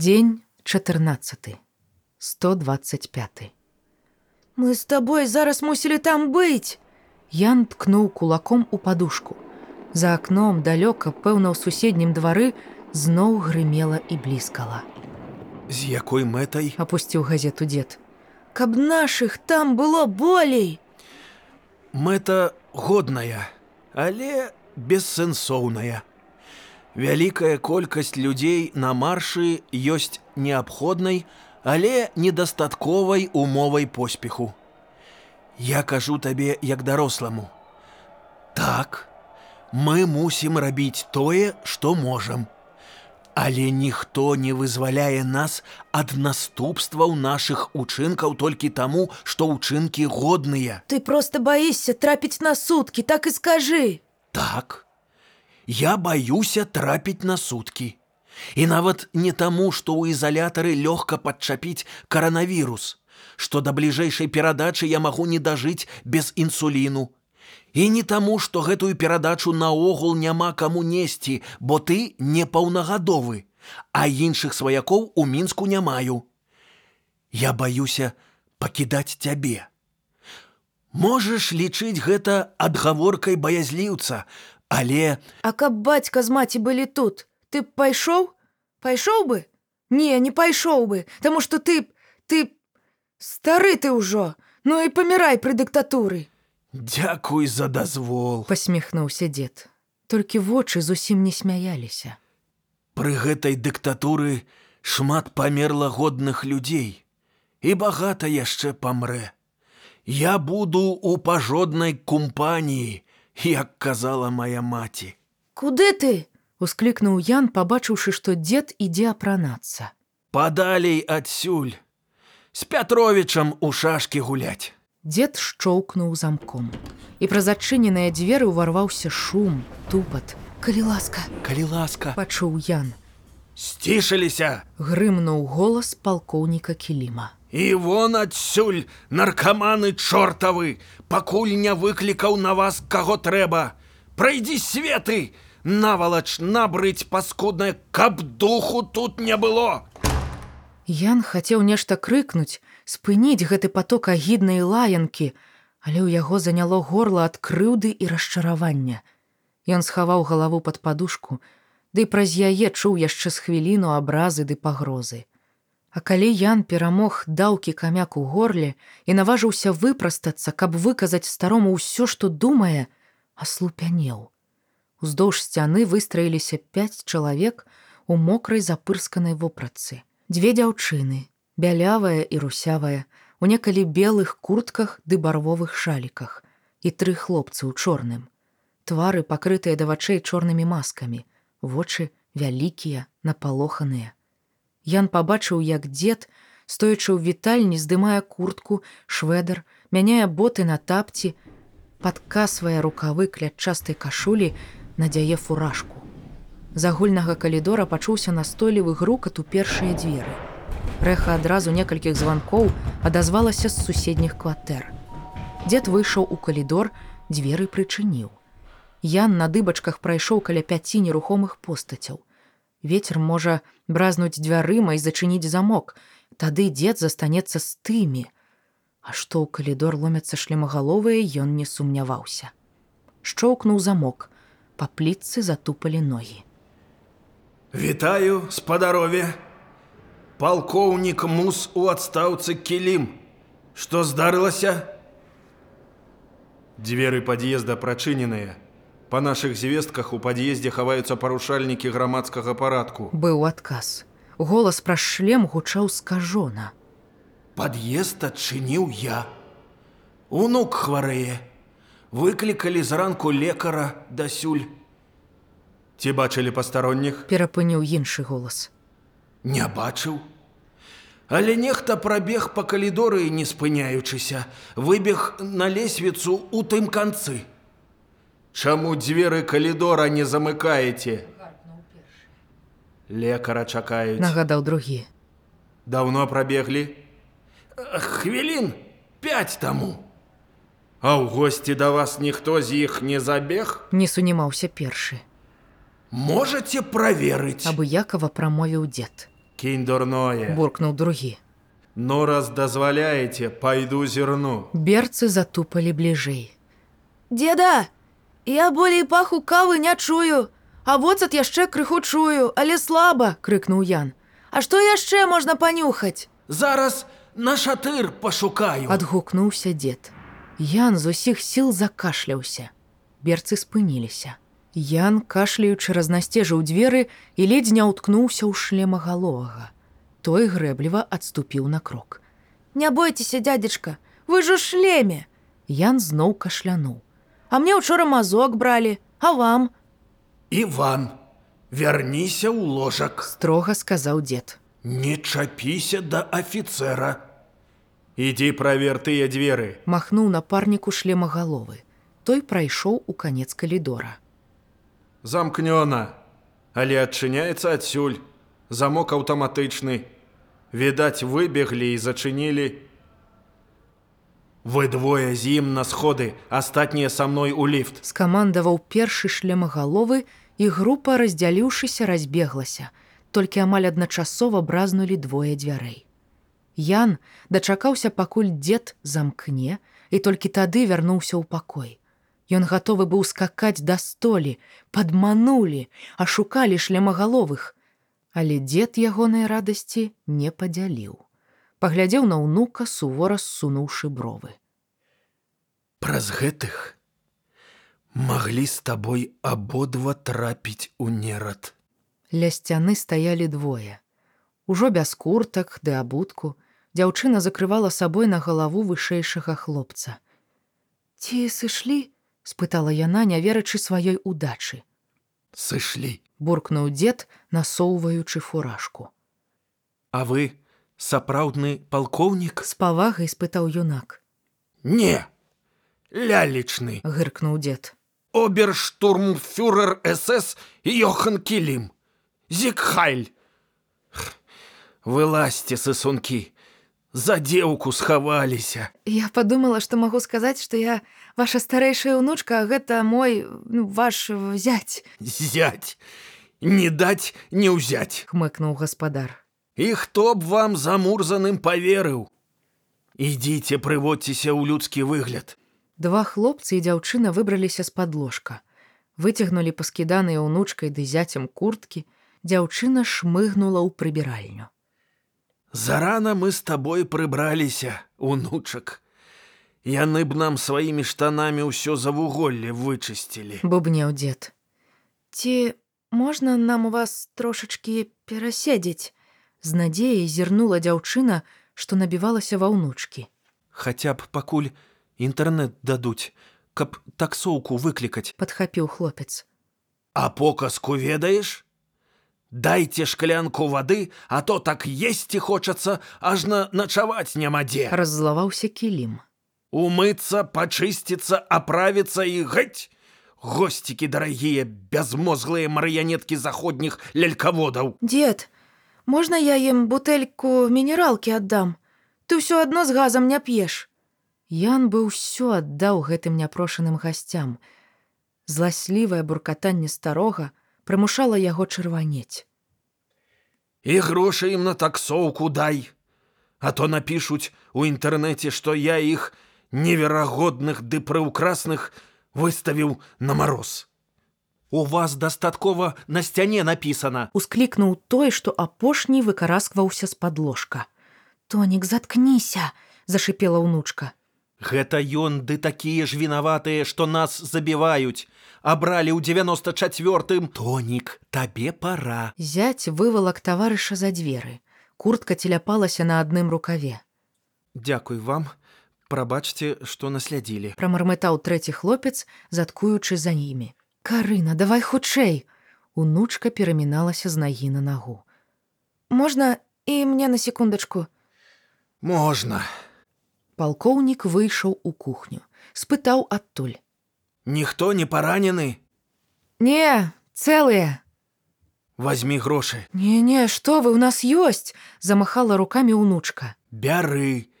Дзень 14. 125. Мы з табой зараз мусілі там быць. Ян ткнуў кулаком у падушку. За акном далёка, пэўна, ў суседнім двары зноў грымела і бліскала. З якой мэтай? Апусціў газету дзед. Каб нашых там было болей. Мэта годная, але бессэнсоўная. Вялікая колькасць людзей на маршы ёсць неабходнай, але недастатковай умовай поспеху. Я кажу табе як даросламу. Так, мы мусім рабіць тое, што можам. Але ніхто не вызваляе нас ад наступстваў нашых учынкаў толькі таму, што ўчынкі годныя. Ты просто баішся трапіць на суткі, так і скажы. Так, я баюся трапіць на суткі. І нават не таму, што ў ізалятары лёгка падчапіць каранавірус, што да бліжэйшай перадачы я магу не дажыць без інсуліну. І не таму, што гэтую перадачу наогул няма каму несці, бо ты непаўнагадовы, а іншых сваякоў у мінску не маю. Я баюся пакідаць цябе. Можаш лічыць гэта адгаворкай баязліўца, але А каб бацька з маці былі тут, ты б пайшоў? Пайшоў бы? Не, не пайшоў бы, таму што ты ты стары ты ўжо, ну і памірай пры дыктатуры. дзякуй за дазвол. Пасміхнуўся дзед. Толькі вочы зусім не смяяліся. Пры гэтай дыктатуры шмат памерла годных людзей і багата яшчэ памрэ. Я буду у пажоднай компаніі, як казала моя маці. Куды ты? Усклікнуў Ян, пабачыўшы, што дзед ідзе апранацца. Падалей адсюль. З Пятровічам у шашкі гуляць. Дзед шчоўкнуў замком. І праз адчыненыя дзверы ўварваўся шум, тупат. Калі ласка, Калі ласка, пачуў Ян. сцішыліся. Грымнуў голас палкоўніка кіліма. І вон адсюль наркаманы чортавы, пакуль не выклікаў на вас каго трэба. Прайдзі светы, навалач набрыць паскуднае, каб духу тут не было. Ян хацеў нешта крыкнуць, спыніць гэты поток агіднай лаянкі, але ў яго заняло горла ад крыўды і расчаравання. Ён схаваў галаву пад падушку, ды праз яе чуў яшчэ з хвіліну абразы ды пагрозы. А калі Ян перамог даўкі камяк у горле і наважыўся выпрастацца, каб выказаць старому ўсё, што думае, аслупянеў. Уздоўж сцяны выстраіліся пяць чалавек у мокрай запырсканай вопратцы. Дзве дзяўчыны, бялявая і русявая, у некалі белых куртках ды барвовых шаліках і тры хлопцы ў чорным. Твары пакрытыя да вачэй чорнымі маскамі, вочы вялікія, напалоханыя. Ян пабачыў, як дзед, стоячы ў вітальні, здымае куртку, шведар, мяняе боты на тапці, падкасвае рукавы клятчастай кашулі, надзяе фуражку. З агульнага калідора пачуўся настойлівы грукат у першыя дзверы. Рэха адразу некалькіх званкоў адазвалася з суседніх кватэр. Дзед выйшаў у калідор, дзверы прычыніў. Ян на дыбачках прайшоў каля пяці нерухомых постацяў. Вецер можа бразнуць дзвярыма і зачыніць замок. Тады дзед застанецца з тымі. А што ў калідор ломяцца шлемагаловыя, ён не сумняваўся. Шчоўкнуў замок, па плітцы затупалі ногі. Вітаю, спадарове. Палкоўнік мус у адстаўцы кілім. Што здарылася? Дзверы пад'езда прачыненыя. Па нашых звестках у пад'ездзе хаваюцца парушальнікі грамадскага парадку. Быў адказ. Голас праз шлем гучаў скажона. Пад'езд адчыніў я. Унук хварэе. Выклікалі зранку лекара дасюль. Ці бачылі пастаронніх? Перапыніў іншы голас. Не бачыў. Але нехта прабег па калідоры, не спыняючыся, выбег на лесвіцу ў тым канцы. Чаму дзверы калідора не замыкаеце? Лекара чакаюць. Нагадаў другі. Даўно прабеглі? Хвілін пяць таму. А ў госці да вас ніхто з іх не забег? Не сунімаўся першы. Можаце праверыць. Абыякова прамовіў дзед. Кинь дурное. буркнуў другі. Ну, раз дозволяете, пойду зерну. Берцы затупалі бліжэй. Деда, я болей паху кавы не чую, а воцат яшчэ крыху чую, але слаба. крыкнуў Ян. А што яшчэ можна панюхаць? Зараз на шатыр пошукаю. адгукнуўся дзед. Ян з усіх сіл закашляўся. Берцы спыніліся. Ян, кашляючы, разнасцежыў дзверы і ледзь не ўткнуўся ў шлемагаловага. Той грэбліва адступіў на крок. Не бойцеся, дядзечка, вы ж у шлеме. Ян зноў кашлянуў. А мне учора мазок бралі, а вам? Иван, вернися ў ложак. Строга сказаў дзед. Не чапіся да офіцера. Ідзі правер тыя дзверы. Махнуў напарніку шлемагаловы. Той прайшоў у канец калідора. Замкнёна, але адчыняецца адсюль. Замок аўтаматычны. Відаць, выбеглі і зачынілі. Вы двое з ім на сходы, астатнія са мной у ліфт. скамандаваў першы шлемагаловы і група раздзяліўшыся разбеглася. Толькі амаль адначасова бразнулі двое дзвярэй. Ян дачакаўся пакуль дзед замкне і толькі тады вярнуўся ў пакой. Ён гатовы быў скакаць да столі падманулі ашукалі шлемагаловых але дзед ягонай радасці не падзяліў паглядзеў на ўнука сувора ссунуўшы бровы Праз гэтых маглі з табой абодва трапіць у нерад. Ля сцяны стаялі двое. Ужо без куртак ды абутку дзяўчына закрывала сабой на галаву вышэйшага хлопца. Ці сышлі? спытала яна, не верачы сваёй удачы. Сышлі. буркнуў дзед, насоўваючы фуражку. А вы сапраўдны палкоўнік? З павагай спытаў юнак. Не. Лялечны. гыркнуў дзед. Оберштурмфюрер СС Йохан Кілім. Зікхайль. Вылазьте, сысункі. За дзеўку схаваліся. Я подумала, што магу сказаць, што я ваша старэйшая ўнучка, а гэта мой ну, ваш зять. Зять. Не даць, не ўзяць. хмыкнуў гаспадар. І хто б вам замурзаным поверыў? Ідзіце, прыводзьцеся ў людскі выгляд. Два хлопцы і дзяўчына выбраліся з-пад ложка. Выцягнулі паскіданыя ўнучкай ды зяцем курткі, дзяўчына шмыгнула ў прыбіральню. Зарана мы з табой прыбраліся, унучак. Яны б нам сваімі штанамі ўсё завуголле вычысцілі. Бубнеў дзед. Ці можна нам у вас трошачкі пераседзець? З надзеяй зірнула дзяўчына, што набівалася ва ўнучкі. Хаця б пакуль інтэрнэт дадуць, каб таксоўку выклікаць. Падхапіў хлопец. А показку ведаеш? Дайце шклянку вады, а то так есці хочацца, ажна начаваць няма дзе. Раззлаваўся кілім. Умыцца, пачысціцца, аправіцца і гаць. Госцікі дарагія, бязмозглыя марыянеткі заходніх лялькаводаў. Дед, можна я ім бутэльку мінералкі аддам? Ты ўсё адно з газам не п'еш. Ян бы ўсё аддаў гэтым няпрошаным гасцям. Зласлівае буркатанне старога прымушала яго чырванець. І грошы ім на таксоўку дай. А то напішуць у інтэрнэце, што я іх неверагодных ды прыўкрасных выставіў на мароз. У вас дастаткова на сцяне напісана. Усклікнуў той, што апошні выкараскваўся з-пад ложка. Тонік, заткніся, зашипела ўнучка. Гэта ён ды такія ж вінаватыя, што нас забіваюць. Абралі ў 94-м тонік, табе пора. Зяць вывалак таварыша за дзверы. Куртка теляпалася на адным рукаве. Дзякуй вам, прабачце, што наслядзілі. Прамармытаў трэці хлопец, заткуючы за імі. Карына, давай хутчэй. Унучка пераміналася з нагі на нагу. Можна і мне на секундачку. Можна. Палкоўнік выйшаў у кухню, спытаў адтуль. Ніхто не паранены. Не, цэлыя. Возьми грошы. Не-не, што вы у нас ёсць, замахала рукамі ўнучка. Бяры.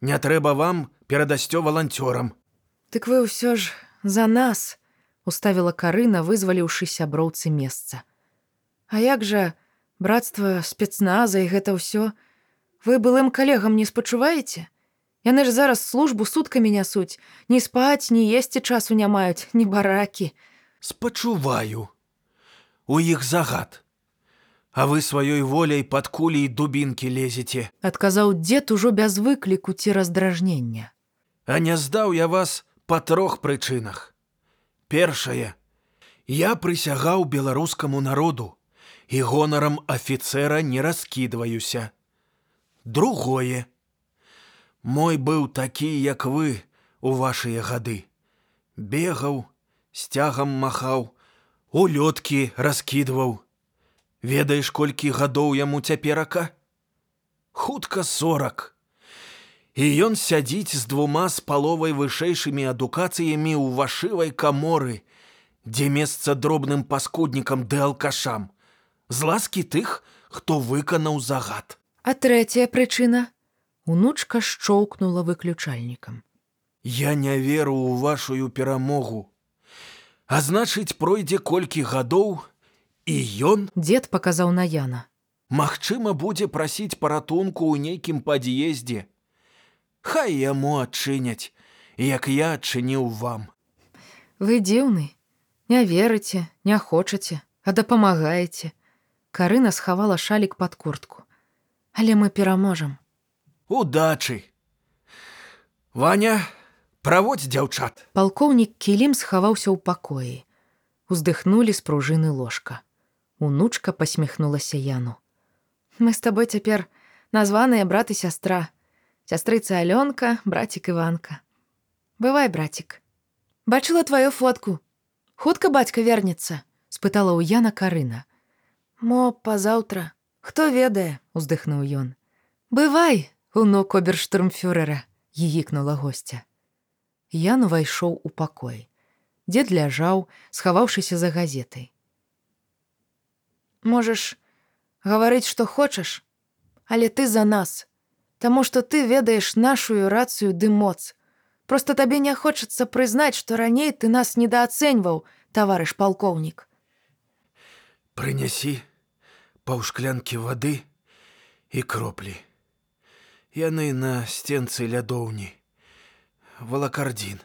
Не трэба вам перадасцё валанцёрам. Дык вы ўсё ж за нас, уставіла карына, вызваліўшы сяброўцы месца. А як жа Братства, спецназа і гэта ўсё. Вы былым калегам не спачуваеце? Яны ж зараз службу суткамі нясуць. Ні спаць, ні есці часу не маюць, ні баракі. Спачуваю. У іх загад. А вы сваёй воляй пад кулі і дубінкі лезеце. адказаў дзед ужо без выкліку ці раздражнення. А не здаў я вас па трох прычынах. Першае. Я прысягаў беларускаму народу і гонарам афіцэра не раскідваюся. Другое. Мой быў такі, як вы у вашыя гады. Бегаў, сцягам махаў, улёткі раскідваў. Ведаеш, колькі гадоў яму цяперака? Хутка сорак. І ён сядзіць з двума з паловай вышэйшымі адукацыямі ў вашывай каморы, дзе месца дробным паскуднікам ды алкашам, з ласкі тых, хто выканаў загад. А трэцяя прычына унучка шчоўкнула выключальнікам. Я не веру ў вашую перамогу. А значыць, пройдзе колькі гадоў, і ён, Дзед паказаў на Яна. магчыма, будзе прасіць паратунку ў нейкім пад'ездзе. Хай яму адчыняць, як я адчыніў вам. Вы дзіўны, не верыце, не хочаце, а дапамагаеце. Карына схавала шалік пад куртку. Але мы пераможам. Удачы. Ваня, праводзь дзяўчат. Палкоўнік кілім схаваўся ў пакоі. Уздыхнулі з пружыны ложка. Унучка посміхнулася Яну. Мы з табой цяпер названыя брат і сястра. Сястрыца Алёнка, братик Іванка. Бывай, братик. Бачыла тваю фотку. Хутка бацька вернецца, спытала ў Яна Карына. Мо пазаўтра. Хто ведае? уздыхнуў ён. Бывай, унук оберштурмфюрера, гігікнула госця. Ян увайшоў у пакой. Дзед ляжаў, схаваўшыся за газетай. Можаш гаварыць, што хочаш, але ты за нас, Таму што ты ведаеш нашую рацыю ды моц. Проста табе не хочацца прызнаць, што раней ты нас недаацэньваў, таварыш палкоўнік. Прынясі паўшклянкі вады і кроплі. Яны на сценцы лядоўні. Валакардзін.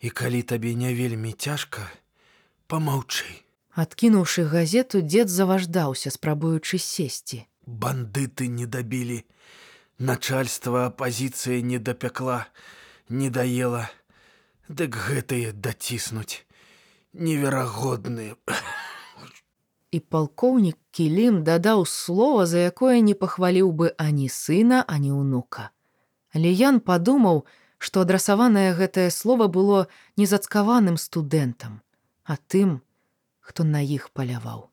І калі табе не вельмі цяжка, помаўчы. Адкінуўшы газету, дзед заваждаўся, спрабуючы сесці. Бандыты не дабілі. Начальства апазіцыя не дапякла, не даела. Дык гэтыя даціснуць. Неверагодныя. І палкоўнік кілім дадаў слова, за якое не пахваліў бы ані сына, ані ўнука. Але Ян падумаў, што адрасаванае гэтае слово было незацкаваным студэнтам, а тым, хто на іх паляваў.